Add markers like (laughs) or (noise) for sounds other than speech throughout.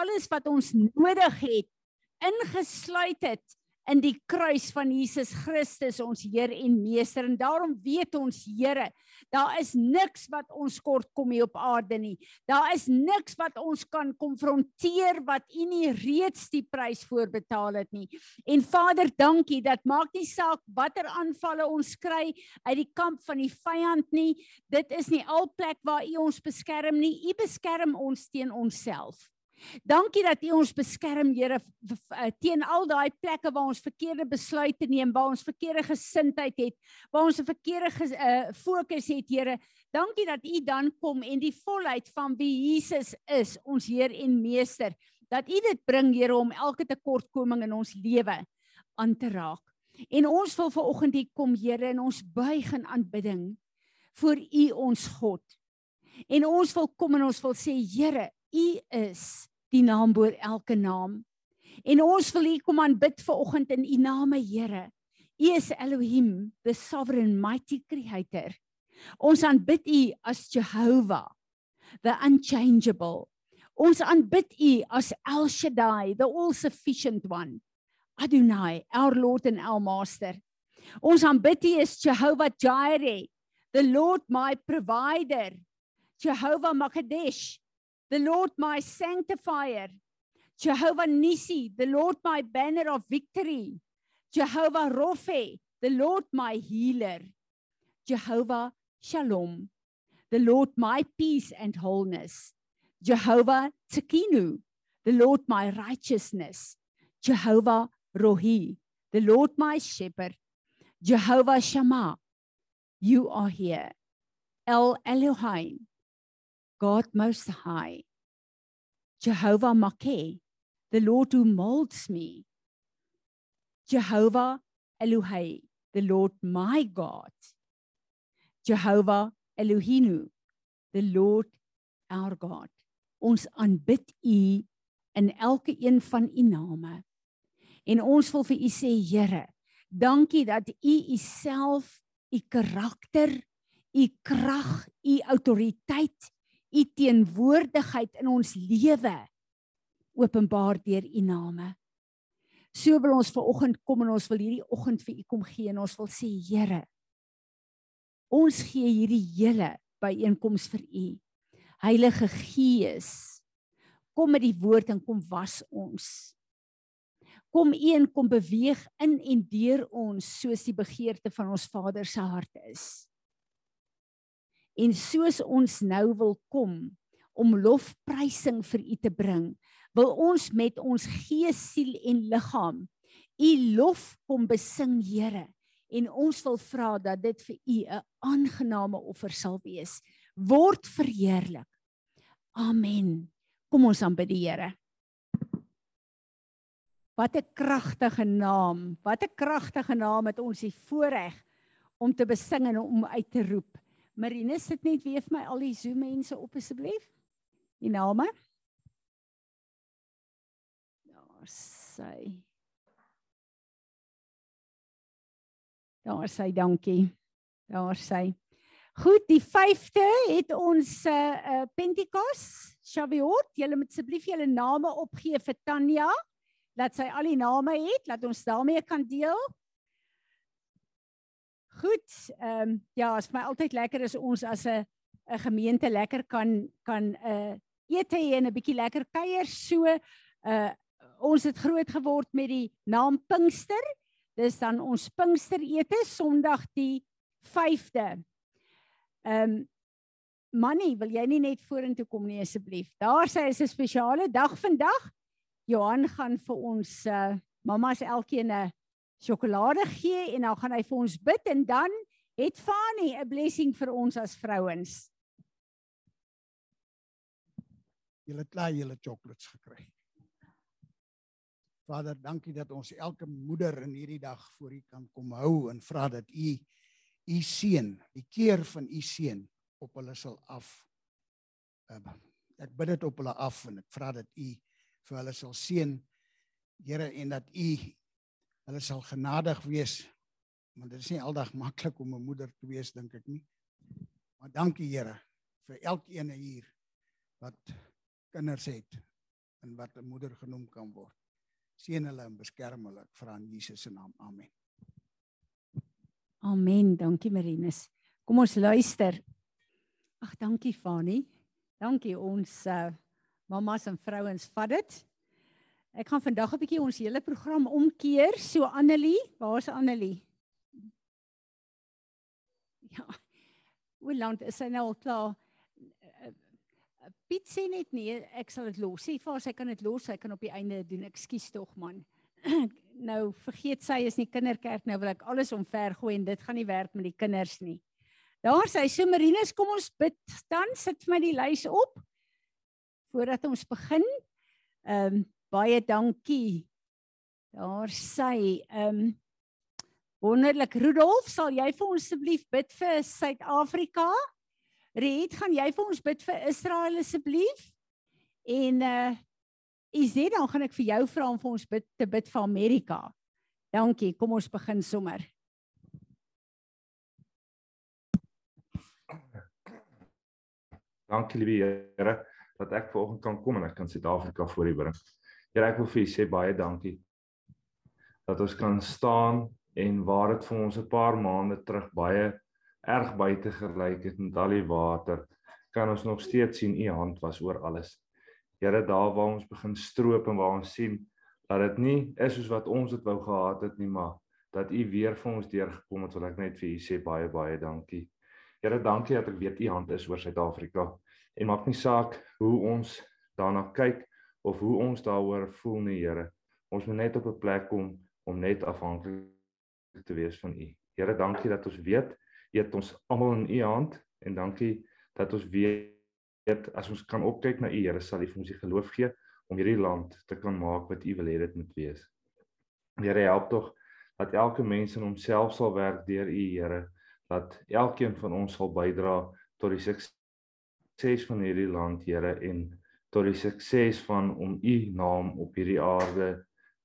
alles wat ons nodig het ingesluit het in die kruis van Jesus Christus ons Heer en Meester. En daarom weet ons Here daar is niks wat ons kort kom hier op aarde nie. Daar is niks wat ons kan konfronteer wat U nie reeds die prys voorbetaal het nie. En Vader dankie dat maak nie saak watter aanvalle ons kry uit die kamp van die vyand nie. Dit is nie al plek waar U ons beskerm nie. U beskerm ons teen onsself Dankie dat U ons beskerm, Here, eh, teen al daai plekke waar ons verkeerde besluite neem, waar ons verkeerde gesindheid het, waar ons 'n verkeerde uh, fokus het, Here. Dankie dat U dan kom en die volheid van wie Jesus is, ons Heer en Meester, dat U dit bring, Here, om elke tekortkoming in ons lewe aan te raak. En ons wil vanoggend hier kom, Here, en ons buig in aanbidding voor U ons God. En ons wil kom en ons wil sê, Here, U is die naam bo elke naam. En ons wil hier kom aanbid ver oggend in U name, Here. U is Elohim, the sovereign mighty creator. Ons aanbid U as Jehovah, the unchangeable. Ons aanbid U as El Shaddai, the all sufficient one. Adonai, our Lord and our Master. Ons aanbid U as Jehovah Jireh, the Lord my provider. Jehovah Makadesh, the Lord my sanctifier, Jehovah Nisi, the Lord my banner of victory, Jehovah Rophe, the Lord my healer, Jehovah Shalom, the Lord my peace and wholeness, Jehovah Tsikinu, the Lord my righteousness, Jehovah Rohi, the Lord my shepherd, Jehovah Shammah, you are here. El Elohim, God Most High, Jehovah Makeh, the Lord who molds me, Jehovah Elohei, the Lord my God, Jehovah Elohinu, the Lord our God. Ons aanbid U in elke een van U name. En ons wil vir U sê, Here, dankie dat U U self, U karakter, U krag, U autoriteit u teenwoordigheid in ons lewe openbaar deur u name. So wil ons ver oggend kom en ons wil hierdie oggend vir u kom gee en ons wil sê Here ons gee hierdie hele byeenkoms vir u. Heilige Gees kom met die woord en kom was ons. Kom u en kom beweeg in en deur ons soos die begeerte van ons Vader se hart is. En soos ons nou wil kom om lofprysing vir U te bring, wil ons met ons gees, siel en liggaam U lof kom besing, Here. En ons wil vra dat dit vir U 'n aangename offer sal wees. Word verheerlik. Amen. Kom ons aanbid die Here. Wat 'n kragtige naam. Wat 'n kragtige naam het ons hier voorreg om te besing en om uit te roep. Marinus sit net weer vir my al die Zoom mense op asseblief. Die name. Daar sy. Daar sy, dankie. Daar sy. Goed, die 5de het ons 'n uh, uh, Pentekos, Shavuot. Julle moet asseblief julle name opgee vir Tanya. Laat sy al die name het, laat ons daarmee kan deel. Goed, ehm um, ja, is my altyd lekker as ons as 'n 'n gemeente lekker kan kan 'n uh, ete hê en 'n bietjie lekker kuier. So uh ons het groot geword met die naam Pinkster. Dis dan ons Pinkster ete Sondag die 5de. Ehm um, Manny, wil jy nie net vorentoe kom nie asseblief? Daar sê is 'n spesiale dag vandag. Johan gaan vir ons uh mamas elkeen 'n sjokolade gee en dan gaan hy vir ons bid en dan het Fani 'n blessing vir ons as vrouens. Julle klaar julle chocolates gekry. Vader, dankie dat ons elke moeder in hierdie dag voor U kan kom hou en vra dat U U seën, die keer van U seën op hulle sal af. Ehm, ek bid dit op hulle af en ek vra dat U vir hulle sal seën, Here, en dat U hulle sal genadig wees. Want dit is nie aldag maklik om 'n moeder te wees dink ek nie. Maar dankie Here vir elkeen hier wat kinders het in wat 'n moeder genoem kan word. Seën hulle en beskerm hulle. Ek vra in Jesus se naam. Amen. Amen. Dankie Marinus. Kom ons luister. Ag, dankie Fani. Dankie ons uh mamas en vrouens vat dit. Ek gaan vandag 'n bietjie ons hele program omkeer. So Annelie, waar's Annelie? Ja. Hoe lank is sy nou al klaar? Piet sê net nee, ek sal dit los. Sê vir haar sy kan dit los, sy kan op die einde doen. Ekskuus tog man. (clears throat) nou vergeet sy is nie kinderkerk nou wil ek alles omver gooi en dit gaan nie werk met die kinders nie. Daar sê so Marinus, kom ons bid dan sit vir my die lys op voordat ons begin. Ehm um, baie dankie. Daar sê ehm um, wonderlik Rudolf, sal jy vir ons asseblief bid vir Suid-Afrika? Riet, gaan jy vir ons bid vir Israel asseblief? En uh Izzy, dan gaan ek vir jou vra om vir ons bid te bid vir Amerika. Dankie. Kom ons begin sommer. Dankie liewe Here dat ek vanoggend kan kom en ek kan Suid-Afrika voor U bring. Here, ek wil vir U sê baie dankie dat ons kan staan en waar dit vir ons 'n paar maande terug baie erg buite gelyk het met al die water, kan ons nog steeds sien u hand was oor alles. Here, daar waar ons begin stroop en waar ons sien dat dit nie is soos wat ons dit wou gehad het nie, maar dat u weer vir ons deurgekom het, wil ek net vir u sê baie baie dankie. Here, dankie dat ek weet u hand is oor Suid-Afrika. En maak nie saak hoe ons daarna kyk of hoe ons daaroor voel nie, Here. Ons moet net op 'n plek kom om net afhanklik te wees van u. Here, dankie dat ons weet U het ons almal in U hand en dankie dat ons weet as ons kan opkyk na U Here sal U vir ons die geloof gee om hierdie land te kan maak wat U wil hê dit moet wees. Here help tog dat elke mens in homself sal werk deur U Here dat elkeen van ons sal bydra tot die sukses van hierdie land Here en tot die sukses van om U naam op hierdie aarde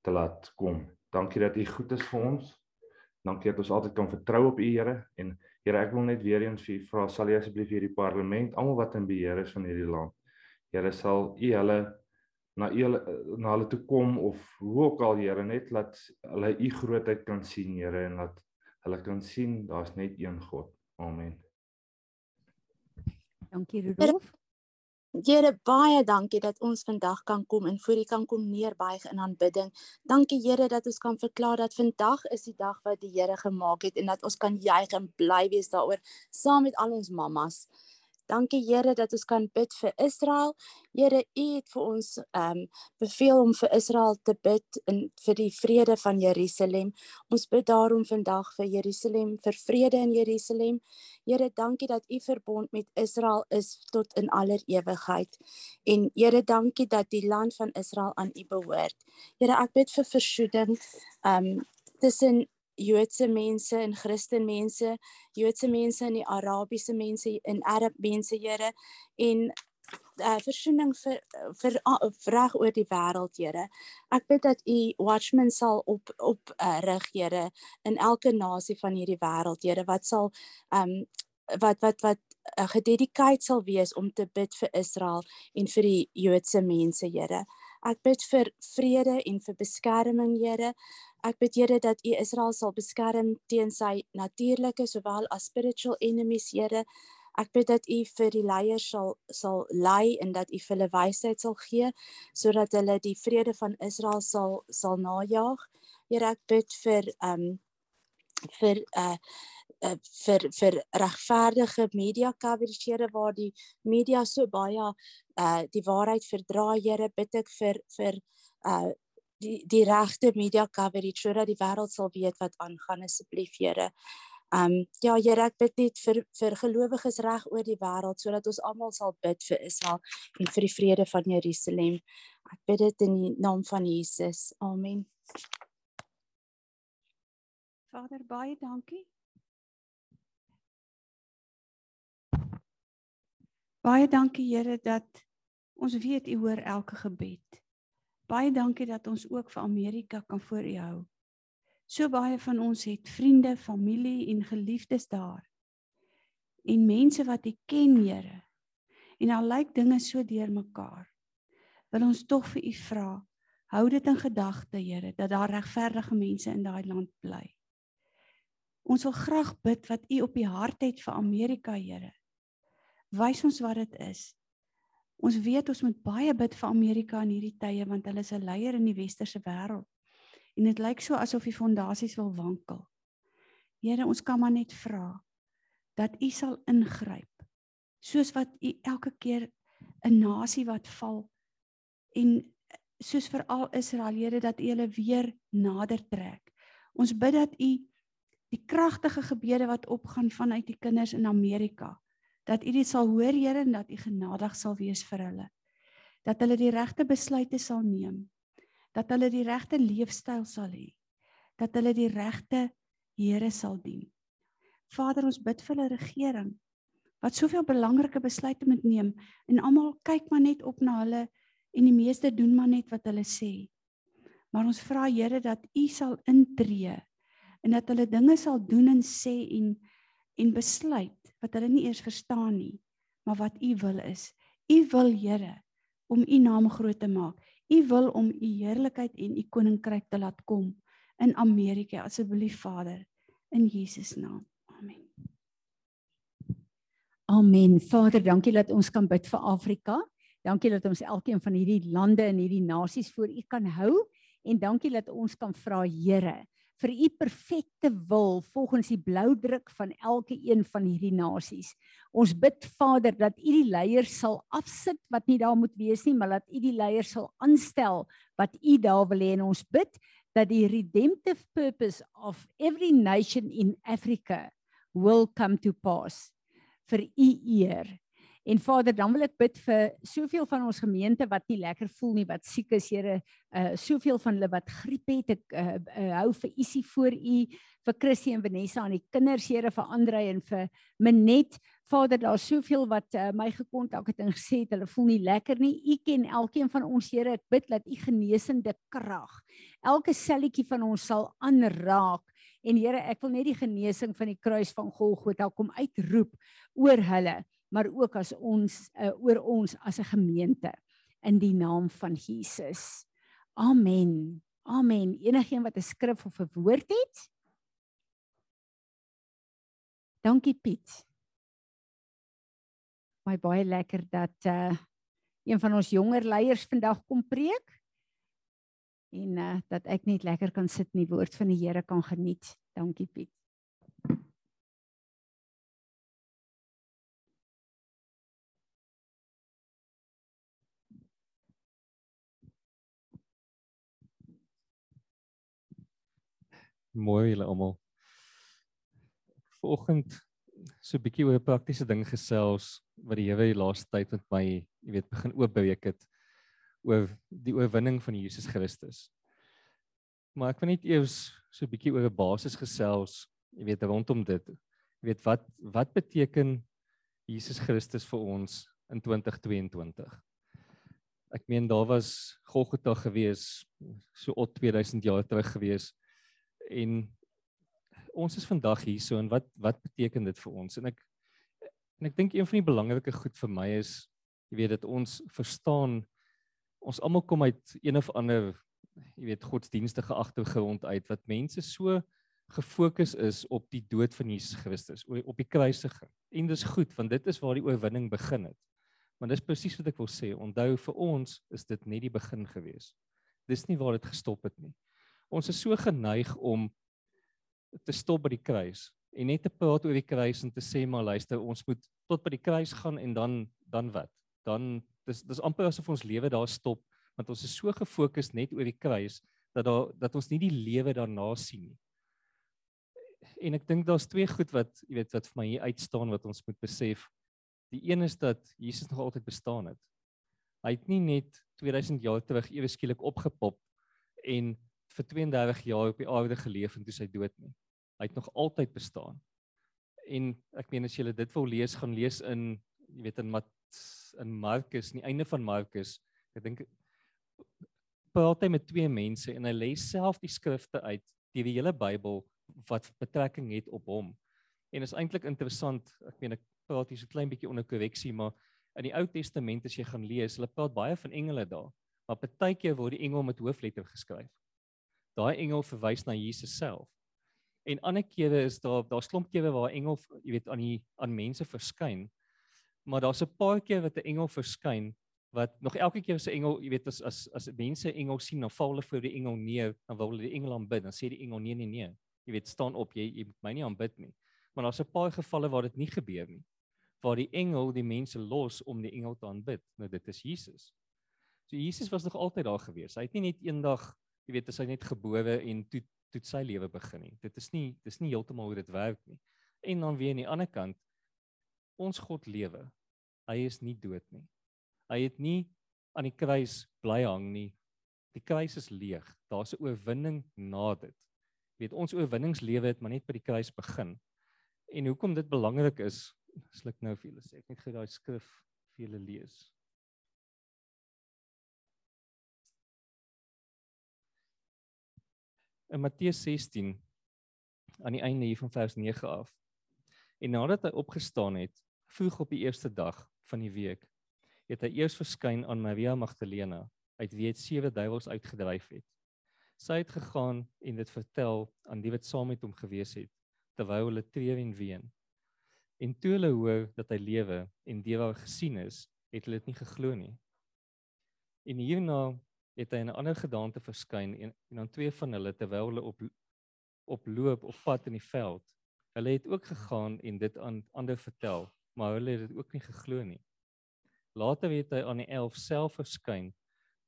te laat kom. Dankie dat U goed is vir ons. Dankie dat ons altyd kan vertrou op U Here en Here, ek wil net weer eens vir vra, sal jy asseblief hierdie parlement, almal wat in beheer is van hierdie land. Here, sal U hulle na U na hulle toe kom of hoe ook al Here net laat hulle U grootheid kan sien, Here, en laat hulle kan sien daar's net een God. Amen. Dankie Rudolf. Here baie dankie dat ons vandag kan kom en voor U kan kom neerbuig in aanbidding. Dankie Here dat ons kan verklaar dat vandag is die dag wat die Here gemaak het en dat ons kan juig en bly wees daaroor saam met al ons mammas. Dankie Here dat ons kan bid vir Israel. Here, U het vir ons ehm um, beveel om vir Israel te bid en vir die vrede van Jerusalem. Ons bid daarom vandag vir Jerusalem, vir vrede in Jerusalem. Here, dankie dat U verbond met Israel is tot in aller ewigheid. En Here, dankie dat die land van Israel aan U behoort. Here, ek bid vir versoening ehm um, tussen Joodse mense en Christen mense, Joodse mense en die Arabiese mense en Arab mense, Here, en uh versoening vir vir reg oor die wêreld, Here. Ek bid dat U watchmen sal op op uh, rig, Here, in elke nasie van hierdie wêreld, Here, wat sal um wat wat wat uh, gededikeerd sal wees om te bid vir Israel en vir die Joodse mense, Here. Ek bid vir vrede en vir beskerming, Here. Ek bid Here dat U Israel sal beskerm teen sy natuurlike sowel as spiritual enemies, Here. Ek bid dat U vir die leiers sal sal lei en dat U vir hulle wysheid sal gee sodat hulle die vrede van Israel sal sal najag. Here, ek bid vir ehm um, vir uh uh, vir vir regverdige media coverage here waar die media so baie uh die waarheid verdra Here bid ek vir vir uh die die regte media coverage sodat die wêreld sal weet wat aangaan asseblief Here. Um ja Here ek bid net vir vir gelowiges reg oor die wêreld sodat ons almal sal bid vir Israel en vir die vrede van Jerusalem. Ek bid dit in die naam van Jesus. Amen. Vader baie dankie. Baie dankie Here dat ons weet U hoor elke gebed. Baie dankie dat ons ook vir Amerika kan voor U hou. So baie van ons het vriende, familie en geliefdes daar. En mense wat U ken, Here. En al lyk dinge so deurmekaar. wil ons tog vir u vra hou dit in gedagte Here dat daar regverdige mense in daai land bly ons wil graag bid wat u op die hart het vir Amerika Here wys ons wat dit is ons weet ons moet baie bid vir Amerika in hierdie tye want hulle is 'n leier in die westerse wêreld en dit lyk so asof die fondasies wil wankel Here ons kan maar net vra dat u sal ingryp soos wat u elke keer 'n nasie wat val en soos vir al Israel Here dat u hulle weer nader trek. Ons bid dat u die kragtige gebede wat opgaan vanuit die kinders in Amerika dat u dit sal hoor Here en dat u genadig sal wees vir hulle. Dat hulle die regte besluite sal neem. Dat hulle die regte leefstyl sal hê. Dat hulle die regte Here sal dien. Vader, ons bid vir hulle regering wat soveel belangrike besluite moet neem en almal kyk maar net op na hulle en die meeste doen maar net wat hulle sê. Maar ons vra Here dat U sal intree en dat hulle dinge sal doen en sê en en besluit wat hulle nie eers verstaan nie, maar wat U wil is. U wil Here om U naam groot te maak. U wil om U heerlikheid en U koninkryk te laat kom in Amerika asseblief Vader in Jesus naam. Amen. Amen. Vader, dankie dat ons kan bid vir Afrika. Dankie dat ons elkeen van hierdie lande en hierdie nasies voor U kan hou en dankie dat ons kan vra Here vir U perfekte wil volgens die blou druk van elke een van hierdie nasies. Ons bid Vader dat U die leiers sal afsit wat nie daar moet wees nie, maar dat U die leiers sal aanstel wat U daar wil hê en ons bid dat die redemptive purpose of every nation in Africa will come to pass vir u eer. En Vader, dan wil ek bid vir soveel van ons gemeente wat nie lekker voel nie, wat siek is, Here, uh soveel van hulle wat griep het. Ek uh, uh hou vir Isie voor u, vir Chrissy en Vanessa aan die kinders, Here, vir Andre en vir Minet. Vader, daar's soveel wat uh, my gekontak het en gesê het hulle voel nie lekker nie. U ken elkeen van ons, Here. Ek bid dat u genesende krag elke selletjie van ons sal aanraak En Here, ek wil net die genesing van die kruis van Golgotha kom uitroep oor hulle, maar ook as ons uh, oor ons as 'n gemeente in die naam van Jesus. Amen. Amen. Enigeen wat 'n skrif of 'n woord het? Dankie Piet. My baie lekker dat uh een van ons jonger leiers vandag kom preek en uh, dat ek net lekker kan sit en die woord van die Here kan geniet. Dankie Piet. Mooi julle almal. Vanoggend so 'n bietjie oor 'n praktiese ding gesels wat die Here die laaste tyd met my, jy weet, begin oopbreek het oor die oorwinning van Jesus Christus. Maar ek wil net eers so 'n bietjie oor 'n basis gesels, jy weet rondom dit. Jy weet wat wat beteken Jesus Christus vir ons in 2022? Ek meen daar was Golgotha gewees so op 2000 jaar terug gewees en ons is vandag hier so en wat wat beteken dit vir ons? En ek en ek dink een van die belangrike goed vir my is jy weet dat ons verstaan ons almal kom uit een of ander jy weet godsdienstige agtergrond uit wat mense so gefokus is op die dood van Jesus Christus, op die kruisiging. En dis goed want dit is waar die oorwinning begin het. Maar dis presies wat ek wil sê, onthou vir ons is dit net die begin gewees. Dis nie waar dit gestop het nie. Ons is so geneig om te stop by die kruis en net te praat oor die kruis en te sê maar luister, ons moet tot by die kruis gaan en dan dan wat? Dan dis dis amper asof ons lewe daar stop want ons is so gefokus net oor die kruis dat daar dat ons nie die lewe daarna sien nie. En ek dink daar's twee goed wat jy weet wat vir my hier uitstaan wat ons moet besef. Die een is dat Jesus nog altyd bestaan het. Hy het nie net 2000 jaar terug ewe skielik opgepop en vir 32 jaar op die aarde geleef en toe sy dood nie. Hy het nog altyd bestaan. En ek meen as jy dit wil lees, gaan lees in jy weet in Mat in Markus, nie einde van Markus. Ek dink praat hy met twee mense en hy lê self die skrifte uit deur die hele Bybel wat betrekking het op hom. En is eintlik interessant. Ek meen ek praat hier so klein bietjie onder korreksie, maar in die Ou Testament as jy gaan lees, hulle praat baie van engele daar. maar partykeer word die engel met hoofletter geskryf. Daai engel verwys na Jesus self. En ander kere is daar daar's klomp kere waar engel, jy weet, aan die aan mense verskyn. Maar daar's 'n paar keer wat 'n engel verskyn wat nog elke keer as 'n engel, jy weet, as as as mense engel sien, dan val hulle voor die engel neer, dan wil hulle die engel aanbid, dan sê die engel nee nee nee. Jy weet, staan op, jy jy moet my nie aanbid nie. Maar daar's 'n paar gevalle waar dit nie gebeur nie. Waar die engel die mense los om die engel te aanbid. Nou dit is Jesus. So Jesus was nog altyd daar gewees. Hy het nie net eendag, jy weet, as hy net gebore en toe toe sy lewe begin nie. Dit is nie dis nie heeltemal hoe dit werk nie. En dan weer aan die ander kant ons God lewe. Hy is nie dood nie. Hy het nie aan die kruis bly hang nie. Die kruis is leeg. Daar's 'n oorwinning na dit. Jy weet ons oorwinningslewe het maar net by die kruis begin. En hoekom dit belangrik is, sal ek nou vir julle sê. Ek net gou daai skrif vir julle lees. In Matteus 16 aan die einde hier van vers 9 af. En nadat hy opgestaan het, vroeg op die eerste dag van die week, het hy eers verskyn aan Maria Magdalena, uit wie hy sewe duiwels uitgedryf het. Sy het gegaan en dit vertel aan die wat saam met hom gewees het terwyl hulle treur en ween. En toe hulle hoor dat hy lewe en die wat gesien is, het hulle dit nie geglo nie. En hierna het hy in 'n ander gedaante verskyn en en dan twee van hulle terwyl hulle op op loop op pad in die veld. Hulle het ook gegaan en dit aan ander vertel, maar hulle het dit ook nie geglo nie. Later het hy aan die 11 self verskyn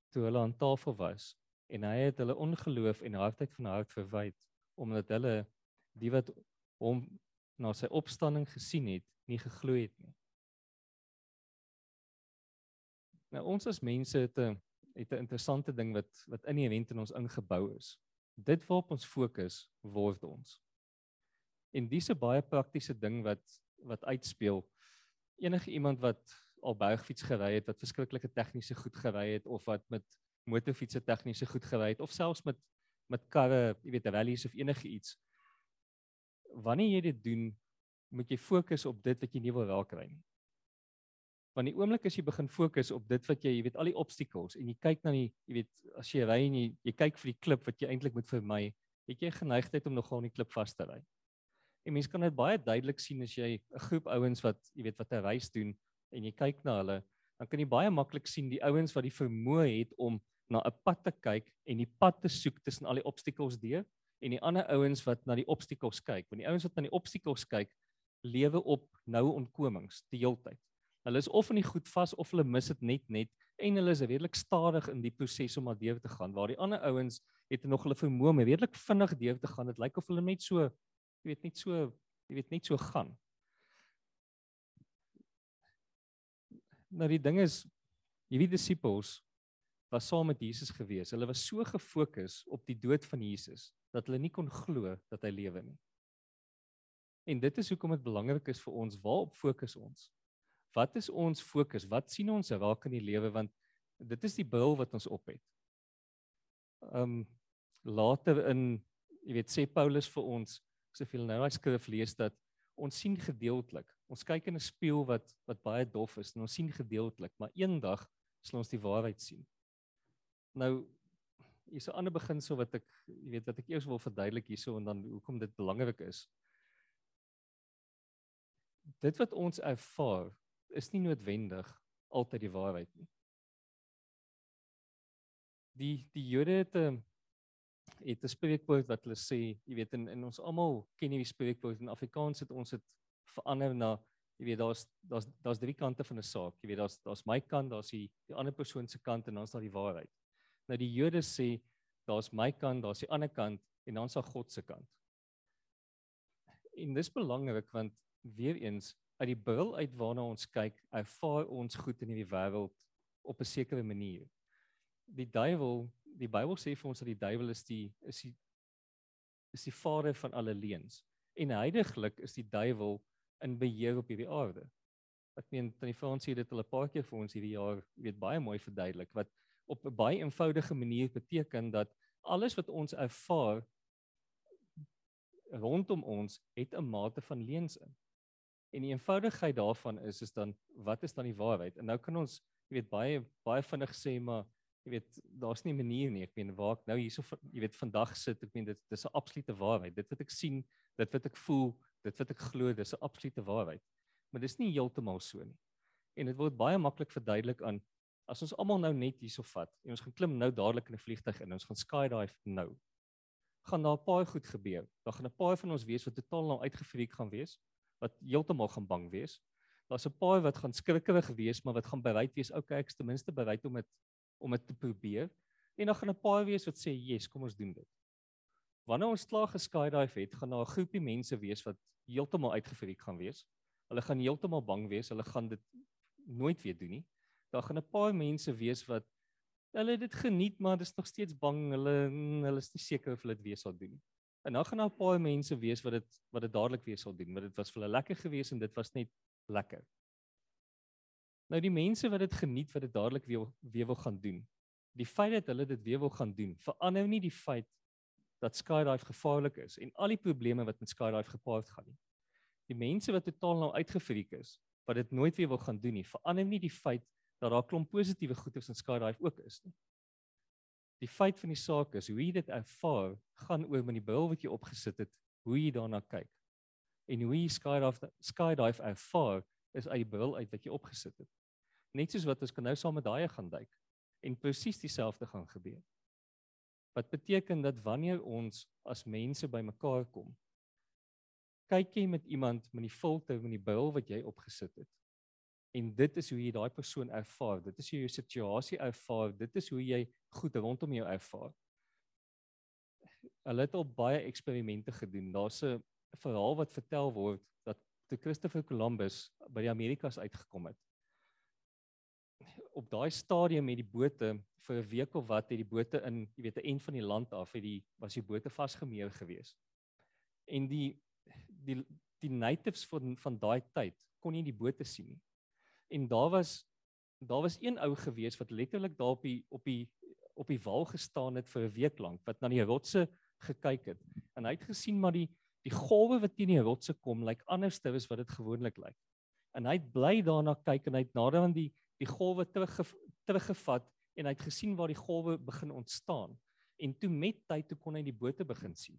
toe hulle aan tafel was en hy het hulle ongeloof en hardheid van hart verwyd omdat hulle die wat hom na sy opstanding gesien het, nie geglo het nie. Nou ons as mense het 'n het 'n interessante ding wat wat inherënt in ons ingebou is. Dit waarop ons fokus, word ons. En dis 'n baie praktiese ding wat wat uitspeel. Enige iemand wat al bergfiets gery het, wat verskriklike tegniese goed gery het of wat met motorfietsse tegniese goed gery het of selfs met met karre, jy weet, rallies of enige iets wanneer jy dit doen, moet jy fokus op dit wat jy nie wil raak kry nie. Want die oomblik as jy begin fokus op dit wat jy, jy weet al die obstacles en jy kyk na die, jy weet as jy ry en jy, jy kyk vir die klip wat jy eintlik moet vermy, het jy geneigtheid om nogal in die klip vas te ry. En mense kan dit baie duidelik sien as jy 'n groep ouens wat jy weet wat 'n reis doen en jy kyk na hulle, dan kan jy baie maklik sien die ouens wat die vermoë het om na 'n pad te kyk en die pad te soek tussen al die obstacles deur en die ander ouens wat na die obstacles kyk. Want die ouens wat na die obstacles kyk, lewe op nou ontkomings die heeltyd. Hulle is of in die goed vas of hulle mis dit net net en hulle is redelik stadig in die proses om maar deur te gaan. Waar die ander ouens het nog hulle vermoë om redelik vinnig deur te gaan. Dit lyk of hulle net so, jy weet, net so, jy weet, net so gaan. Nou die ding is hierdie disippels was saam met Jesus gewees. Hulle was so gefokus op die dood van Jesus dat hulle nie kon glo dat hy lewe nie. En dit is hoekom dit belangrik is vir ons waarop fokus ons? Wat is ons fokus? Wat sien ons raak in die lewe want dit is die bril wat ons op het. Um later in jy weet sê Paulus vir ons soveel nou hy skrif lees dat ons sien gedeeltelik. Ons kyk in 'n spieël wat wat baie dof is en ons sien gedeeltelik, maar eendag sal ons die waarheid sien. Nou hier's 'n ander beginsel wat ek jy weet wat ek eers wil verduidelik hierso en dan hoekom dit belangrik is. Dit wat ons ervaar is nie noodwendig altyd die waarheid nie. Die die Jode het 'n het 'n spreekwoord wat hulle sê, jy weet in in ons almal ken hierdie spreekwoord in Afrikaans het ons dit verander na jy weet daar's daar's daar's drie kante van 'n saak. Jy weet daar's daar's my kant, daar's die die ander persoon se kant en dan's daar die waarheid. Nou die Jode sê daar's my kant, daar's die ander kant en dan's daar God se kant. En dis belangrik want weer eens uit die bril uit waarna ons kyk, ervaar ons goed in hierdie wêreld op 'n sekere manier. Die duiwel, die Bybel sê vir ons dat die duiwel is die is die is die vader van alle leuns. En heiliglik is die duiwel in beheer op hierdie aarde. Ek meen tannie Frans sê dit al 'n paar keer vir ons hierdie jaar, weet baie mooi verduidelik wat op 'n baie eenvoudige manier beteken dat alles wat ons ervaar rondom ons het 'n mate van leuns in. En die eenvoudigheid daarvan is is dan wat is dan die waarheid? En nou kan ons jy weet baie baie vinnig sê maar jy weet daar's nie 'n manier nie. Ek meen waar ek nou hierso jy weet vandag sit, ek meen dit dis 'n absolute waarheid. Dit wat ek sien, dit wat ek voel, dit wat ek glo, dis 'n absolute waarheid. Maar dis nie heeltemal so nie. En dit word baie maklik verduidelik aan as ons almal nou net hierso vat en ons gaan klim nou dadelik in 'n vliegtyg in, ons gaan skydive nou. Gaan daar 'n paar goed gebeur. Daar gaan 'n paar van ons wees wat totaal nou uitgefreek gaan wees, wat heeltemal gaan bang wees. Daar's 'n paar wat gaan skrikkerig wees, maar wat gaan bereid wees, okay, ek's ten minste bereid om dit om dit te probeer. En dan gaan 'n paar wees wat sê, "Yes, kom ons doen dit." Wanneer ons klaar geskydive het, gaan daar 'n groepie mense wees wat heeltemal uitgefreek gaan wees. Hulle gaan heeltemal bang wees, hulle gaan dit nooit weer doen nie. Daar gaan 'n paar mense wees wat hulle dit geniet, maar dis nog steeds bang. Hulle hulle is nie seker of hulle dit weer sal doen nie. En dan gaan daar 'n paar mense wees wat dit wat dit dadelik weer sal doen, want dit was vir hulle lekker geweest en dit was net lekker. Nou die mense wat dit geniet wat dit dadelik weer weer wil gaan doen. Die feit dat hulle dit weer wil gaan doen, verander nie die feit dat skydive gevaarlik is en al die probleme wat met skydive gepaard gaan nie. Die mense wat totaal nou uitgefreek is, wat dit nooit weer wil gaan doen nie, verander nie die feit dat daar klomp positiewe goedes in skydive ook is nie. Die feit van die saak is hoe jy dit ervaar gaan oor met die bril wat jy opgesit het, hoe jy daarna kyk. En hoe jy skydive skydive ervaar is uit die bril uit wat jy opgesit het. Net soos wat ons kan nou saam met daai gaan duik en presies dieselfde gaan gebeur. Wat beteken dat wanneer ons as mense bymekaar kom, kyk jy met iemand met die filter van die bril wat jy opgesit het. En dit is hoe jy daai persoon ervaar. Dit is hoe jy jou situasie ervaar. Dit is hoe jy goed rondom jou ervaar. Hulle het al baie eksperimente gedoen. Daar's 'n verhaal wat vertel word dat toe Christopher Columbus by die Amerikas uitgekom het, op daai stadium met die bote vir 'n week of wat het die bote in, jy weet, 'n end van die land af het die was die bote vasgemeer gewees. En die die die natives van van daai tyd kon nie die bote sien nie. En daar was daar was een ou gewees wat letterlik daar op die op die op die wal gestaan het vir 'n week lank wat na die rotse gekyk het. En hy het gesien maar die die golwe wat teen die rotse kom lyk like anders te as wat dit gewoonlik lyk. En hy het bly daarna kyk en hy het nader aan die die golwe terug teruggevat en hy het gesien waar die golwe begin ontstaan en toe met tyd toe kon hy die bote begin sien.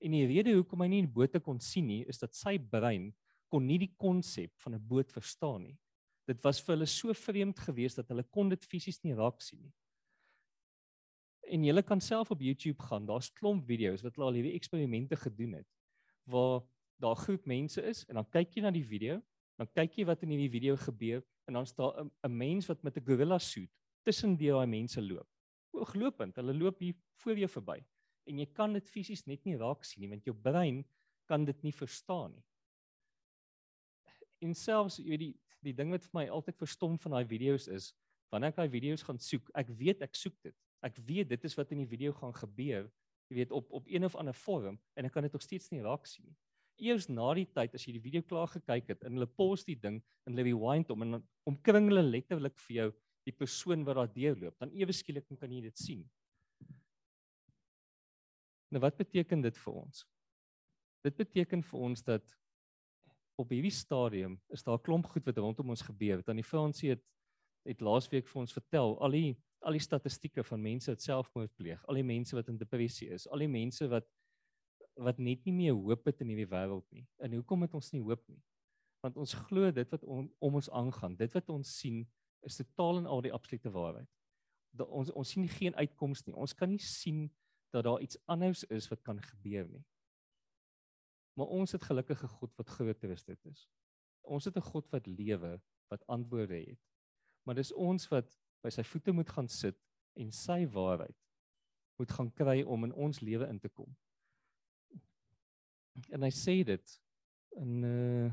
En die rede hoekom hy nie die bote kon sien nie is dat sy brein kon nie die konsep van 'n boot verstaan nie. Dit was vir hulle so vreemd geweest dat hulle kon dit fisies nie raak sien nie. En jy kan self op YouTube gaan, daar's klomp video's wat hulle al hierdie eksperimente gedoen het waar daar groep mense is en dan kyk jy na die video, dan kyk jy wat in hierdie video gebeur en dan staan 'n mens wat met 'n gorilla suit tussen die daai mense loop. Ooglopend, hulle loop hier voor jou verby en jy kan dit fisies net nie raak sien nie want jou brein kan dit nie verstaan nie. En selfs jy weet die die ding wat vir my altyd verstom van daai video's is wanneer ek daai video's gaan soek, ek weet ek soek dit. Ek weet dit is wat in die video gaan gebeur, jy weet op op een of ander vorm en ek kan dit nog steeds nie raak sien nie eers na die tyd as jy die video klaar gekyk het en hulle pos die ding en hulle rewind hom en omkring hulle letterlik vir jou die persoon wat daar deurloop, dan ewe skielik kan jy dit sien. Nou wat beteken dit vir ons? Dit beteken vir ons dat op hierdie stadium is daar 'n klomp goed wat rondom ons gebeur. Want die Fransie het het laasweek vir ons vertel al die al die statistieke van mense wat selfmoord pleeg, al die mense wat in depressie is, al die mense wat wat net nie meer hoop het in hierdie wêreld nie. En hoekom het ons nie hoop nie? Want ons glo dit wat on, om ons aangaan, dit wat ons sien is totaal en al die absolute waarheid. Dat ons ons sien geen uitkoms nie. Ons kan nie sien dat daar iets anders is wat kan gebeur nie. Maar ons het gelukkige God wat groter is dit is. Ons het 'n God wat lewe, wat antwoorde het. Maar dis ons wat by sy voete moet gaan sit en sy waarheid moet gaan kry om in ons lewe in te kom. En hy sê dit in uh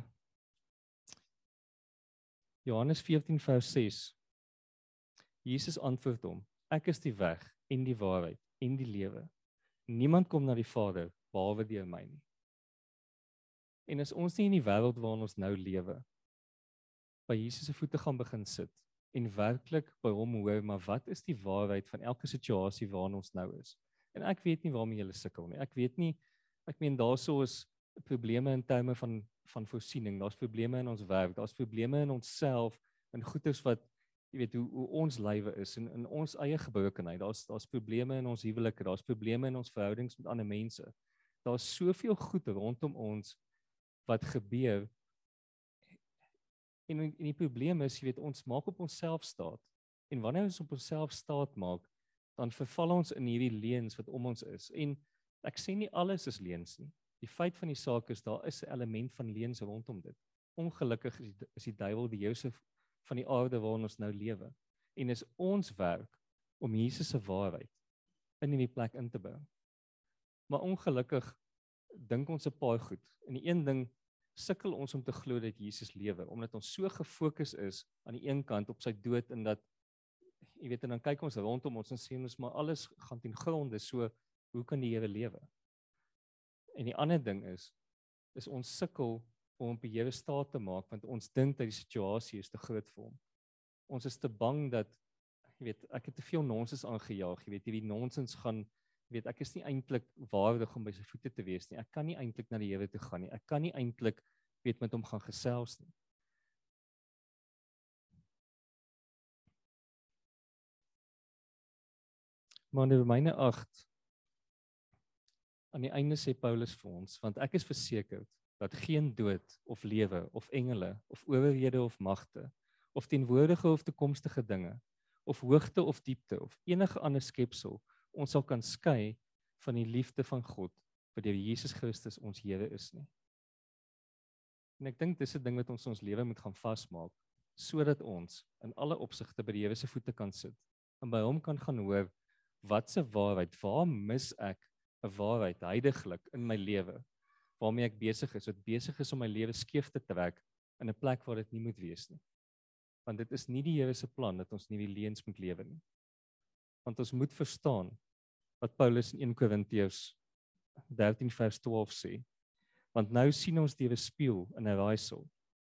Johannes 14 vers 6. Jesus antwoord hom: Ek is die weg en die waarheid en die lewe. Niemand kom na die Vader behalwe deur my nie. En as ons nie in die wêreld waarin ons nou lewe by Jesus se voete gaan begin sit en werklik by hom hoor maar wat is die waarheid van elke situasie waarin ons nou is. En ek weet nie waarmee jy sukkel nie. Ek weet nie ek meen daarso is probleme in terme van van voorsiening, daar's probleme in ons werk, daar's probleme in onsself en goeders wat jy weet hoe hoe ons lywe is en in ons eie gebrokenheid. Daar's daar's probleme in ons huwelike, daar's probleme in ons verhoudings met ander mense. Daar's soveel goed rondom ons wat gebeur. En en die probleem is, jy weet, ons maak op onsself staat. En wanneer ons op onsself staat maak, dan verval ons in hierdie leuns wat om ons is. En ek sê nie alles is leuns nie. Die feit van die saak is daar is 'n element van leuns rondom dit. Ongelukkig is die, is die duiwel die Josef van die aarde waarin ons nou lewe. En is ons werk om Jesus se waarheid in hierdie plek in te bring. Maar ongelukkig dink ons 'n paar goed. En die een ding sukkel ons om te glo dat Jesus lewe omdat ons so gefokus is aan die een kant op sy dood en dat jy weet en dan kyk ons rondom ons en sien ons maar alles gaan ten gronde so hoe kan die Here lewe? En die ander ding is is ons sukkel om op die Here staat te maak want ons dink dat die situasie is te groot vir hom. Ons is te bang dat jy weet ek het te veel nonsens aangejaag, jy weet hierdie nonsens gaan weet ek is nie eintlik waardig om by sy voete te wees nie. Ek kan nie eintlik na die Here toe gaan nie. Ek kan nie eintlik weet met hom gaan gesels nie. Maar in Romeine 8 aan die einde sê Paulus vir ons, want ek is versekerd dat geen dood of lewe of engele of owerhede of magte of teenwoordige of toekomstige dinge of hoogte of diepte of enige ander skepsel ons sal kan skei van die liefde van God wat deur Jesus Christus ons Here is nie. En ek dink dis 'n ding wat ons ons lewe moet gaan vasmaak sodat ons in alle opsigte by die Here se voete kan sit en by hom kan gaan hoor wat se waarheid, waar mis ek 'n waarheid heidaglik in my lewe waarmee ek besig is, wat besig is om my lewe skeef te trek in 'n plek waar dit nie moet wees nie. Want dit is nie die Here se plan dat ons nie die leuns moet lewe nie. Want ons moet verstaan wat Paulus in 1 Korintiërs 13 vers 12 sê. Want nou sien ons deur 'n spieël in 'n raaisel,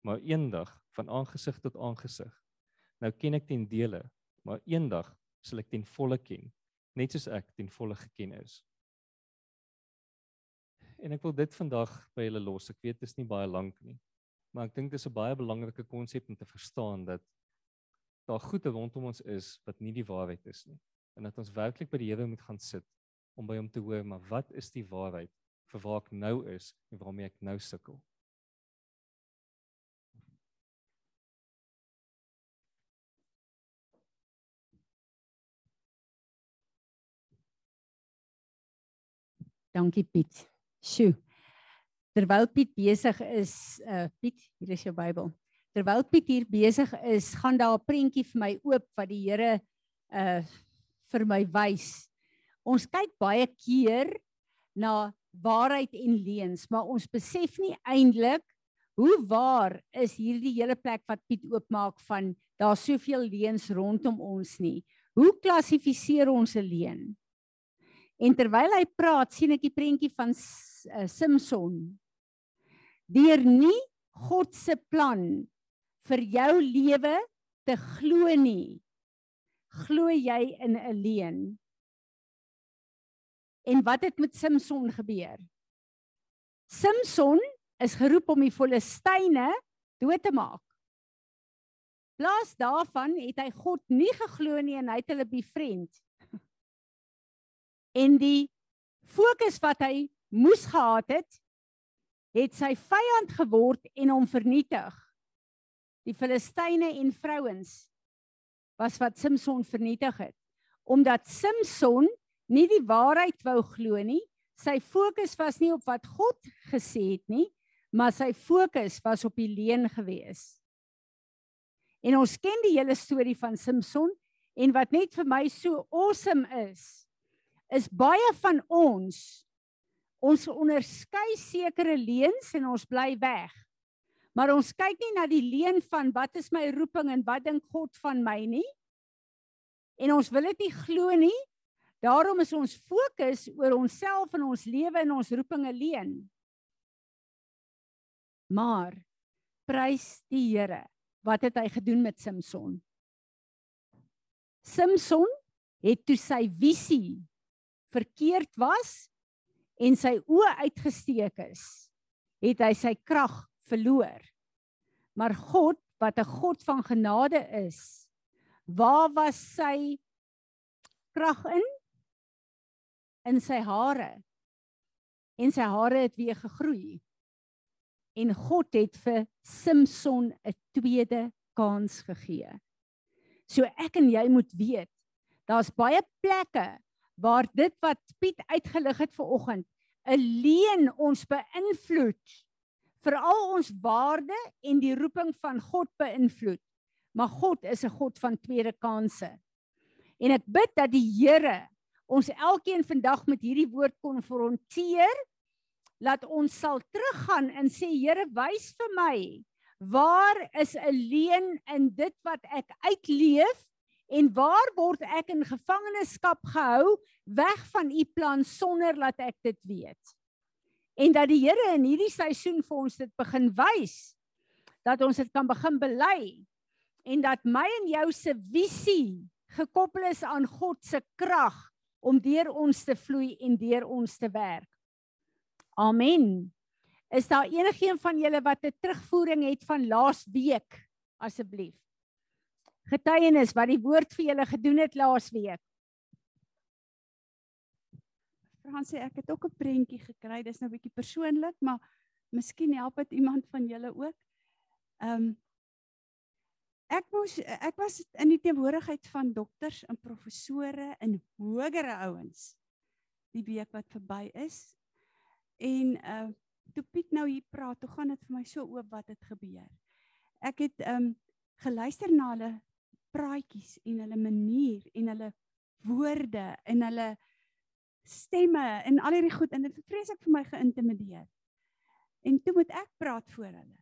maar eendag van aangesig tot aangesig. Nou ken ek ten dele, maar eendag sal ek ten volle ken, net soos ek ten volle geken is. En ek wil dit vandag by julle los. Ek weet dit is nie baie lank nie, maar ek dink dit is 'n baie belangrike konsep om te verstaan dat daar goed rondom ons is wat nie die waarheid is nie. En dat ons werklik by die Here moet gaan sit om by hom te hoor, maar wat is die waarheid vir waar ek nou is en waarmee ek nou sukkel? Dankie Piet. Sjoe. Terwyl Piet besig is, uh Piet, hier is jou Bybel. Terwyl Piet hier besig is, gaan daar 'n prentjie vir my oop wat die Here uh vir my wys. Ons kyk baie keer na waarheid en leuns, maar ons besef nie eintlik hoe waar is hierdie hele plek wat Piet oopmaak van daar soveel leuns rondom ons nie. Hoe klassifiseer ons 'n leuen? En terwyl hy praat, sien ek die prentjie van uh, Samson. Deur nie God se plan vir jou lewe te glo nie, glo jy in 'n leuen. En wat het met Samson gebeur? Samson is geroep om die Filistyne dood te maak. Plaas daarvan het hy God nie geglo nie en hy het hulle bevriend (laughs) en die fokus wat hy moes gehad het het sy vyand geword en hom vernietig. Die Filistyne en vrouens was wat Samson vernietig het omdat Samson nie die waarheid wou glo nie. Sy fokus was nie op wat God gesê het nie, maar sy fokus was op die leuen gewees. En ons ken die hele storie van Samson en wat net vir my so awesome is, is baie van ons ons onderskei sekere leuns en ons bly weg. Maar ons kyk nie na die leuen van wat is my roeping en wat dink God van my nie. En ons wil dit nie glo nie. Daarom is ons fokus oor onsself en ons lewe en ons roeping alleen. Maar prys die Here. Wat het hy gedoen met Samson? Samson het toe sy visie verkeerd was en sy oë uitgesteek is, het hy sy krag verloor. Maar God, wat 'n God van genade is, Waar was sy krag in? In sy hare. En sy hare het weer gegroei. En God het vir Samson 'n tweede kans gegee. So ek en jy moet weet, daar's baie plekke waar dit wat Piet uitgelig het vir oggend, 'n leen ons beïnvloed. Veral ons waarde en die roeping van God beïnvloed. Maar God is 'n God van tweede kansse. En ek bid dat die Here ons elkeen vandag met hierdie woord konfronteer laat ons sal teruggaan en sê Here wys vir my waar is 'n leen in dit wat ek uitleef en waar word ek in gevangenskap gehou weg van u plan sonder dat ek dit weet. En dat die Here in hierdie seisoen vir ons dit begin wys dat ons dit kan begin bely en dat my en jou se visie gekoppel is aan God se krag om deur ons te vloei en deur ons te werk. Amen. Is daar enigiemand van julle wat 'n terugvoering het van laas week asseblief? Getuienis wat die woord vir julle gedoen het laas week. Fransie, ek het ook 'n prentjie gekry. Dis nou 'n bietjie persoonlik, maar miskien help dit iemand van julle ook. Ehm um, ek moes ek was in die teenwoordigheid van dokters en professore en hogere ouens die week wat verby is. En uh toe Piet nou hier praat, toe gaan dit vir my so oop wat het gebeur. Ek het um geluister na hulle praatjies en hulle manier en hulle woorde en hulle stemme en al hierdie goed en dit het vreeslik vir my geïntimideer. En toe moet ek praat voor hulle.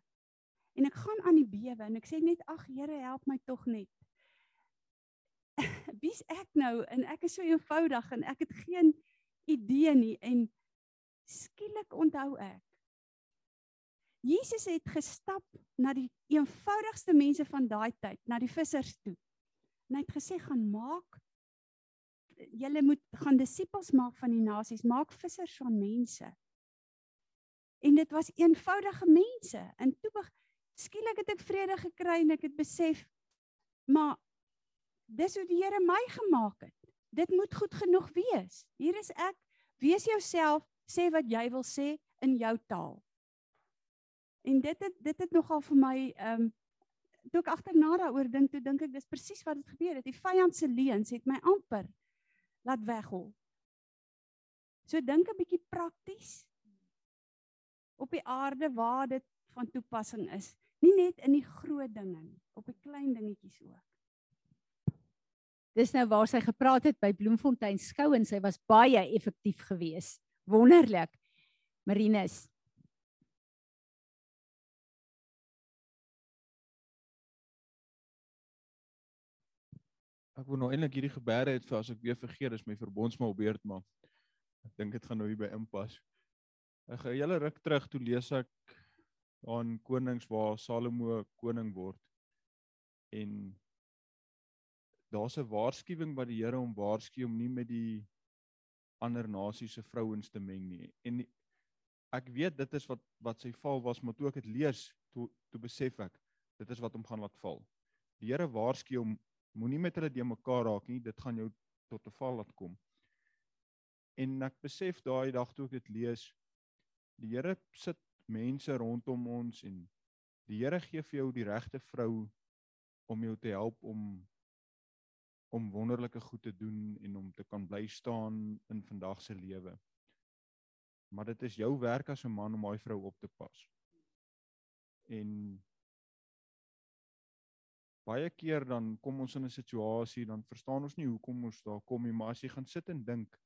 En ek gaan aan die bewe en ek sê net ag Here help my tog net. (laughs) Wie's ek nou en ek is so eenvoudig en ek het geen idee nie en skielik onthou ek Jesus het gestap na die eenvoudigste mense van daai tyd, na die vissers toe. En hy het gesê gaan maak julle moet gaan disippels maak van die nasies, maak vissers van mense. En dit was eenvoudige mense. En toe skielik het ek vrede gekry en ek het besef maar dis hoe die Here my gemaak het. Dit moet goed genoeg wees. Hier is ek. Wees jouself, sê wat jy wil sê in jou taal. En dit het dit het nogal vir my ehm um, toe ek agterna daaroor dink, toe dink ek dis presies wat het gebeur het. Die vyand se leuns het my amper laat weghol. So dink 'n bietjie prakties op die aarde waar dit van toepassing is. Nie net in die groot dinge nie, op die klein dingetjies ook. Dis nou waar sy gepraat het by Bloemfontein skou en sy was baie effektief geweest. Wonderlik. Marinus. Ek wou nou eintlik hierdie gebeure het vir as ek weer vergeet is my verbondsmaal beurt maar ek dink dit gaan nou hier by inpas. Ek 'n hele ruk terug toe lees ek aan konings waar Salomo koning word. En daar's 'n waarskuwing wat die Here hom waarsku om nie met die ander nasies se vrouens te meng nie. En ek weet dit is wat wat sy val was, maar toe ek dit lees, toe toe besef ek dit is wat hom gaan laat val. Die Here waarsku hom moenie met hulle de mekaar raak nie, dit gaan jou tot 'n val laat kom. En ek besef daai dag toe ek dit lees, die Here sit mense rondom ons en die Here gee vir jou die regte vrou om jou te help om om wonderlike goed te doen en om te kan bly staan in vandag se lewe. Maar dit is jou werk as 'n man om daai vrou op te pas. En baie keer dan kom ons in 'n situasie dan verstaan ons nie hoekom ons daar kom nie, maar as jy gaan sit en dink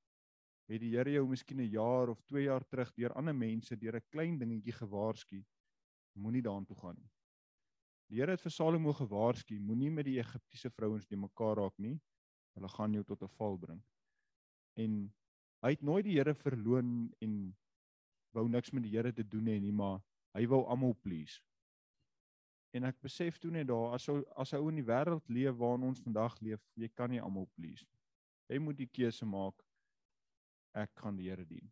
het die Here jou miskien 'n jaar of 2 jaar terug deur ander mense deur 'n klein dingetjie gewaarsku. Moenie daartoe gaan nie. Die Here het vir Salomo gewaarsku, moenie met die Egiptiese vrouens die mekaar raak nie. Hulle gaan jou tot 'n val bring. En hy het nooit die Here verloon en wou niks met die Here te doen hê nie, maar hy wou almal please. En ek besef toe net daar as as 'n ou in die wêreld leef waarin ons vandag leef, jy kan nie almal please nie. Jy moet die keuse maak ek gaan die Here dien.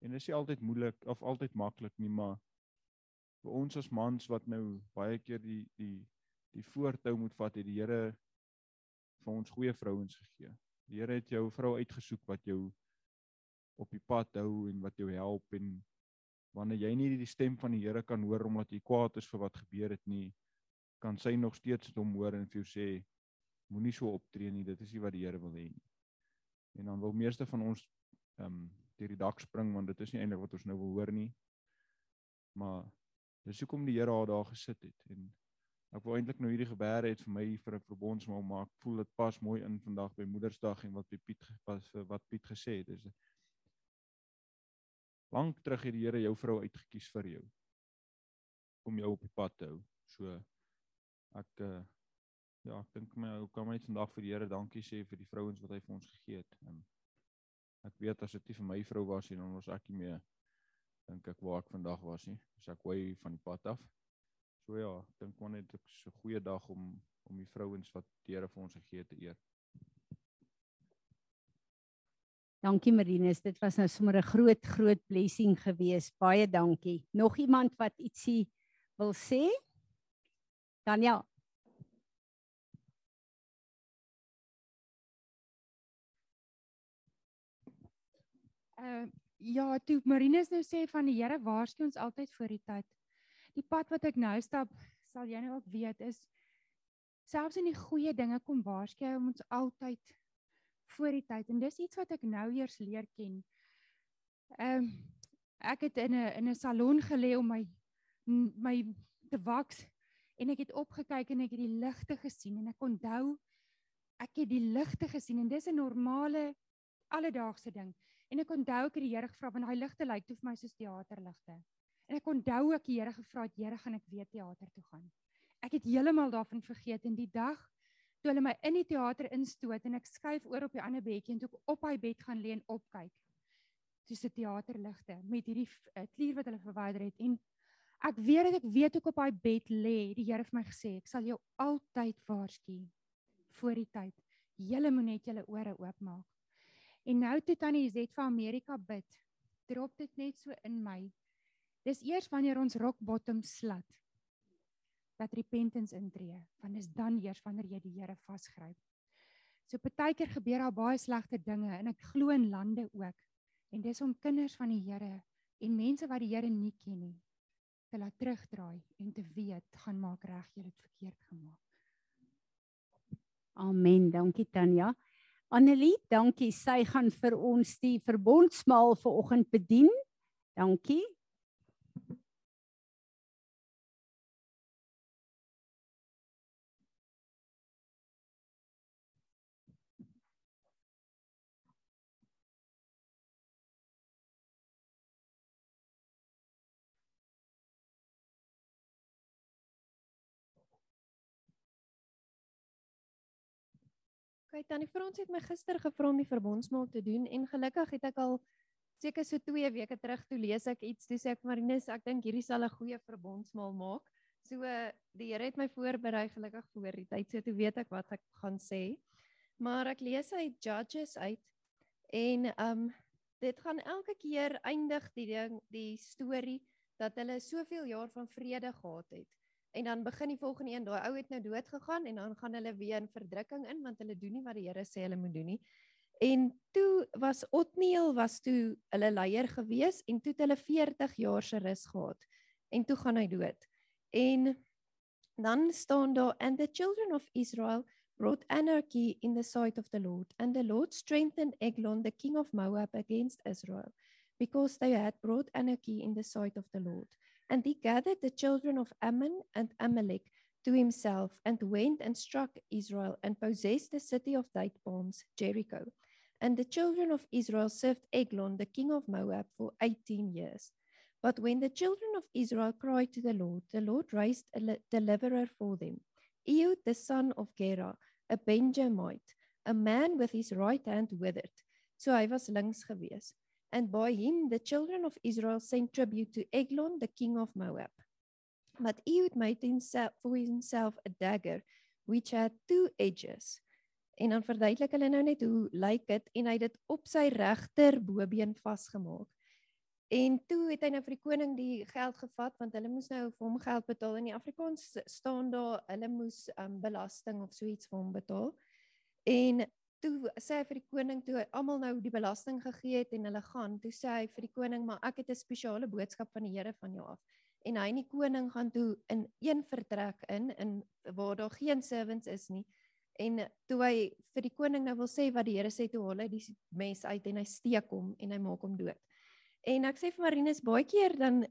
En dit is nie altyd moeilik of altyd maklik nie, maar vir ons as mans wat nou baie keer die die die voortou moet vat, het die Here vir ons goeie vrouens gegee. Die Here het jou vrou uitgesoek wat jou op die pad hou en wat jou help en wanneer jy nie die stem van die Here kan hoor omdat jy kwaad is vir wat gebeur het nie, kan sy nog steeds hom hoor en vir jou sê moenie so optree nie, dit is nie wat die Here wil hê nie. En dan wil meeste van ons ehm um, deur die dak spring want dit is nie eintlik wat ons nou wil hoor nie. Maar dis hoekom die Here haar daar gesit het en ek wou eintlik nou hierdie gebeure het vir my vir 'n verbondsmaal maak. Voel dit pas mooi in vandag by Moedersdag en wat Piet was wat Piet gesê het. Dis lank terug het die Here jou vrou uitgekies vir jou om jou op die pad te hou. So ek uh, ja, ek dink my ou kan my net vandag vir die Here dankie sê vir die vrouens wat hy vir ons gegee het. En ek weet as dit nie vir my vrou was nie, dan was ek nie meer dink ek waar ek vandag was nie. So ek wy van die pad af. So ja, ek dink maar net ek so 'n goeie dag om om die vrouens wat die Here vir ons gegee het te eer. Dankie Marinus, dit was nou sommer 'n groot groot blessing geweest. Baie dankie. Nog iemand wat ietsie wil sê? Daniel. Uh ja, toe Marinus nou sê van die Here waarsku ons altyd voor die tyd. Die pad wat ek nou stap, sal jy nou ook weet is selfs in die goeie dinge kom waarsku hy ons altyd voor die tyd en dis iets wat ek nou eers leer ken. Ehm um, ek het in 'n in 'n salon gelê om my my te waks en ek het opgekyk en ek het die ligte gesien en ek onthou ek het die ligte gesien en dis 'n normale alledaagse ding. En ek onthou ek het die Here gevra want daai ligte lyk toe vir my soos teaterligte. En ek onthou ek die Here gevra het, Here, gaan ek weer teater toe gaan? Ek het heeltemal daarvan vergeet en die dag toe hulle my in die teater instoot en ek skuif oor op die ander bedjie en toe ek op hy bed gaan lê en opkyk. Dis die teaterligte met hierdie uh, klier wat hulle verwyder het en ek weet dat ek weet ek op hy bed lê. Die Here het my gesê, ek sal jou altyd waarsku voor die tyd. Julle moet net julle ore oopmaak. En nou toe tannie Z vir Amerika bid, drop dit net so in my. Dis eers wanneer ons rock bottom slat dat repentance intree, want dis dan eers wanneer jy die Here vasgryp. So partykeer gebeur daar baie slegte dinge en ek glo in lande ook. En dis om kinders van die Here en mense wat die Here nie ken nie te laat terugdraai en te weet gaan maak reg jy het verkeerd gemaak. Amen. Dankie Tanya. Annelie, dankie. Sy gaan vir ons die verbondsmaal vanoggend bedien. Dankie. Kyk tannie vir ons het my gister gevra om die verbondsmaal te doen en gelukkig het ek al seker so 2 weke terug toe lees ek iets toe sê ek Marinus ek dink hierdie sal 'n goeie verbondsmaal maak. So die Here het my voorberei gelukkig voor die tyd so toe weet ek wat ek gaan sê. Maar ek lees uit Judges uit en um dit gaan elke keer eindig die ding die storie dat hulle soveel jaar van vrede gehad het en dan begin die volgende een daai ou het nou dood gegaan en dan gaan hulle weer in verdrukking in want hulle doen nie wat die Here sê hulle moet doen nie. En toe was Otniel was toe hulle leier gewees en toe het hulle 40 jaar se rus gehad. En toe gaan hy dood. En dan staan daar and the children of Israel brought anarchy in the sight of the Lord and the Lord strengthened Eglon the king of Moab against Israel because they had brought anarchy in the sight of the Lord. And he gathered the children of Ammon and Amalek to himself and went and struck Israel and possessed the city of date palms, Jericho. And the children of Israel served Eglon, the king of Moab, for 18 years. But when the children of Israel cried to the Lord, the Lord raised a deliverer for them, Ehud the son of Gera, a Benjamite, a man with his right hand withered. So hy was links gewees. And by him the children of Israel sent tribute to Eglon, the king of Moab. But Ehud made himself, for himself a dagger which had two edges. En dan verduidelik hulle nou net hoe lyk dit en hy het dit op sy regter bobeen vasgemaak. En toe het hy nou vir die koning die geld gevat want hulle moes nou vir hom geld betaal. In die Afrikaans staan daar hulle moes um, belasting of so iets vir hom betaal. En toe sê hy vir die koning toe hy almal nou die belasting gegee het en hulle gaan, toe sê hy vir die koning, maar ek het 'n spesiale boodskap van die Here van jou af. En hy en die koning gaan toe in een vertrek in in waar daar geen servants is nie. En toe hy vir die koning nou wil sê wat die Here sê toe haal hy die mes uit en hy steek hom en hy maak hom dood. En ek sê vir Marinus baie keer dan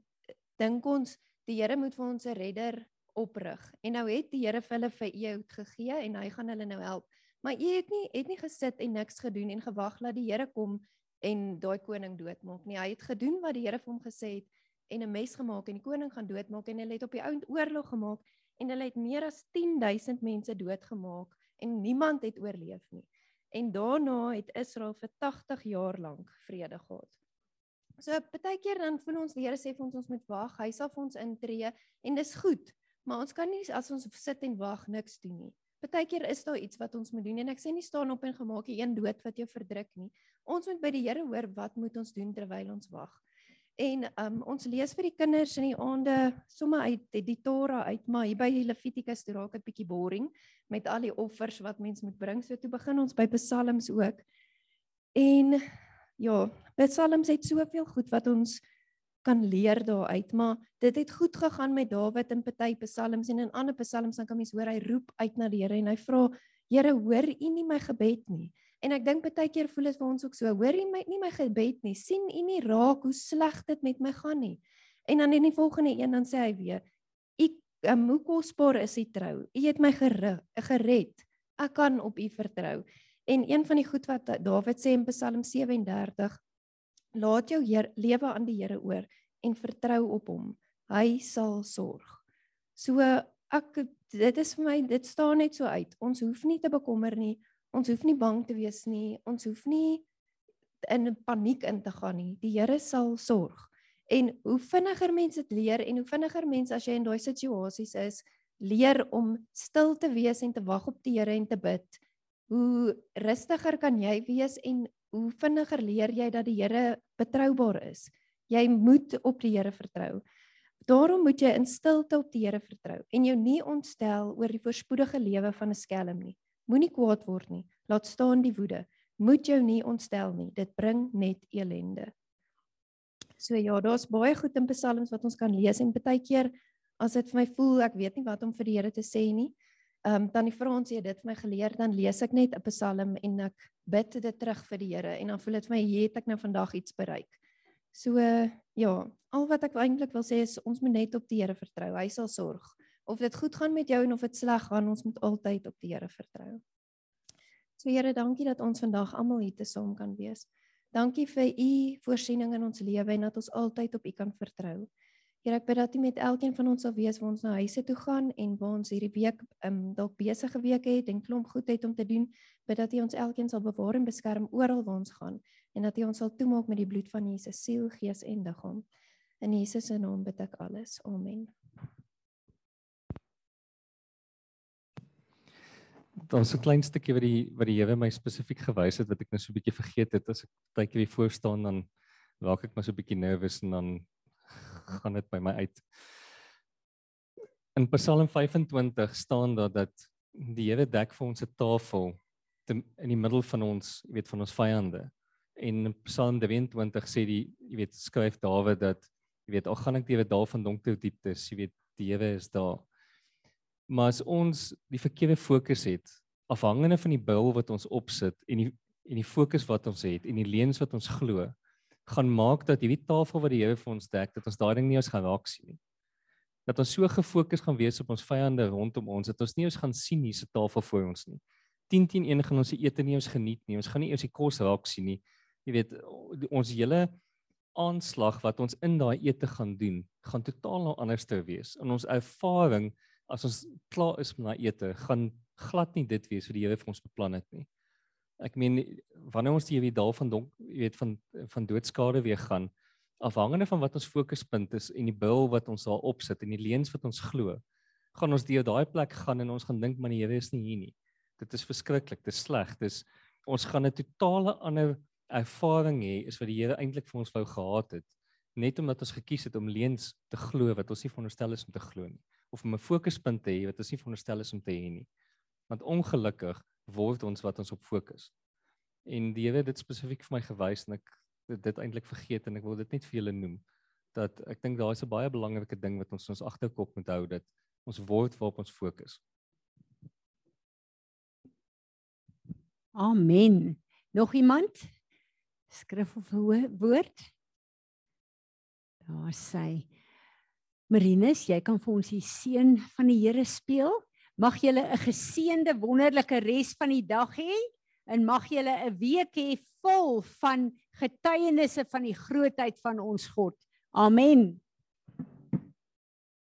dink ons die Here moet vir ons 'n redder oprig. En nou het die Here vir hulle vir Ehud gegee en hy gaan hulle nou help. Maar jy het nie het nie gesit en niks gedoen en gewag dat die Here kom en daai koning doodmaak nie. Hy het gedoen wat die Here vir hom gesê het en 'n mes gemaak en die koning gaan doodmaak en hulle het op die ount oorlog gemaak en hulle het meer as 10000 mense doodgemaak en niemand het oorleef nie. En daarna het Israel vir 80 jaar lank vrede gehad. So baie keer dan voel ons die Here sê vir ons ons moet wag. Hy sal vir ons intree en dis goed. Maar ons kan nie as ons sit en wag niks doen nie. Partykeer is daar iets wat ons moet doen en ek sê nie staan op en gemaak die een dood wat jou verdruk nie. Ons moet by die Here hoor wat moet ons doen terwyl ons wag. En um ons lees vir die kinders in die aande somme uit die, die Torah uit, maar hier by Levitikus toe raak dit bietjie boring met al die offers wat mens moet bring. So toe begin ons by Psalms ook. En ja, Psalms het soveel goed wat ons kan leer daaruit, maar dit het goed gegaan met Dawid in party psalms en in ander psalms dan kan mens hoor hy roep uit na die Here en hy vra Here, hoor U nie my gebed nie? En ek dink baie keer voel dit vir ons ook so, hoor U my nie my gebed nie? sien U nie raak hoe sleg dit met my gaan nie? En dan in die volgende een dan sê hy weer, U um, hoe kosbaar is U trou? U het my gered. Ek kan op U vertrou. En een van die goed wat Dawid sê in Psalm 37 Laat jou Heer, lewe aan die Here oor en vertrou op hom. Hy sal sorg. So ek dit is vir my dit staan net so uit. Ons hoef nie te bekommer nie. Ons hoef nie bang te wees nie. Ons hoef nie in paniek in te gaan nie. Die Here sal sorg. En hoe vinniger mense dit leer en hoe vinniger mense as jy in daai situasies is, leer om stil te wees en te wag op die Here en te bid, hoe rustiger kan jy wees en hoe vinniger leer jy dat die Here betroubaar is. Jy moet op die Here vertrou. Daarom moet jy in stilte op die Here vertrou en jou nie ontstel oor die voorspoedige lewe van 'n skelm nie. Moenie kwaad word nie. Laat staan die woede. Moet jou nie ontstel nie. Dit bring net elende. So ja, daar's baie goed in psalms wat ons kan lees en baie keer as dit vir my voel ek weet nie wat om vir die Here te sê nie, Ehm um, dan die Frans het dit vir my geleer dan lees ek net 'n Psalm en ek bid dit terug vir die Here en dan voel dit vir my hier het ek nou vandag iets bereik. So ja, al wat ek eintlik wil sê is ons moet net op die Here vertrou. Hy sal sorg. Of dit goed gaan met jou en of dit sleg gaan, ons moet altyd op die Here vertrou. So Here, dankie dat ons vandag almal hier te saam kan wees. Dankie vir u voorsiening in ons lewe en dat ons altyd op u kan vertrou. Here ek bid dat U met elkeen van ons sal wees waar ons na huise toe gaan en waar ons hierdie week um dalk besige week het en klomp goed het om te doen, bid dat U ons elkeen sal bewaar en beskerm oral waar ons gaan en dat U ons sal toemaak met die bloed van Jesus siel, gees en liggaam. In Jesus se naam bid ek alles. Amen. So 'n klein stukkie wat die wat die Here my spesifiek gewys het wat ek nou so 'n bietjie vergeet het as ek baie keer voor staan dan raak ek maar so 'n bietjie nervus en dan gaan dit by my uit. In Psalm 25 staan daar dat die Here dek vir ons 'n tafel te, in die middel van ons, jy weet, van ons vyande. En in Psalm 23 sê die, jy weet, skryf Dawid dat jy weet, al gaan ek deur 'n dal van donker dieptes, jy weet, die Here is daar. Maar as ons die verkeerde fokus het, afhangende van die bil wat ons opsit en die en die fokus wat ons het en die leuns wat ons glo, gaan maak dat hierdie tafel wat die Here vir ons dek, dat ons daai ding nie ons gaan raak sien nie. Dat ons so gefokus gaan wees op ons vyande rondom ons dat ons nie ons gaan sien hierse tafel voor ons nie. 10 teen 1 gaan ons die ete nie ons geniet nie. Ons gaan nie eers die kos raak sien nie. Jy weet ons hele aanslag wat ons in daai ete gaan doen, gaan totaal nou anders te wees. In ons ervaring as ons klaar is met daai ete, gaan glad nie dit wees wat die Here vir ons beplan het nie ek meen wanneer ons hierdie dal van donk, jy weet van van doodskade weer gaan afhangende van wat ons fokuspunt is en die bil wat ons daar opsit en die leuns wat ons glo gaan ons deur daai plek gaan en ons gaan dink maar die Here is nie hier nie. Dit is verskriklik dit is sleg. Dis ons gaan 'n totale ander ervaring hê is wat die Here eintlik vir ons wou gehad het net omdat ons gekies het om leuns te glo wat ons nie veronderstel is om te glo nie of om 'n fokuspunt te hê wat ons nie veronderstel is om te hê nie. Want ongelukkig word ons wat ons op fokus. En die Here het dit spesifiek vir my gewys en ek het dit eintlik vergeet en ek wil dit net vir julle noem dat ek dink daar is 'n baie belangrike ding wat ons ons agterkop moet hou dat ons word waarop ons fokus. Amen. Nog iemand? Skrif of wo- woord? Daar sê Marinus, jy kan vir ons die seën van die Here speel. Mag julle 'n geseënde wonderlike res van die dag hê en mag julle 'n week hê vol van getuienisse van die grootheid van ons God. Amen.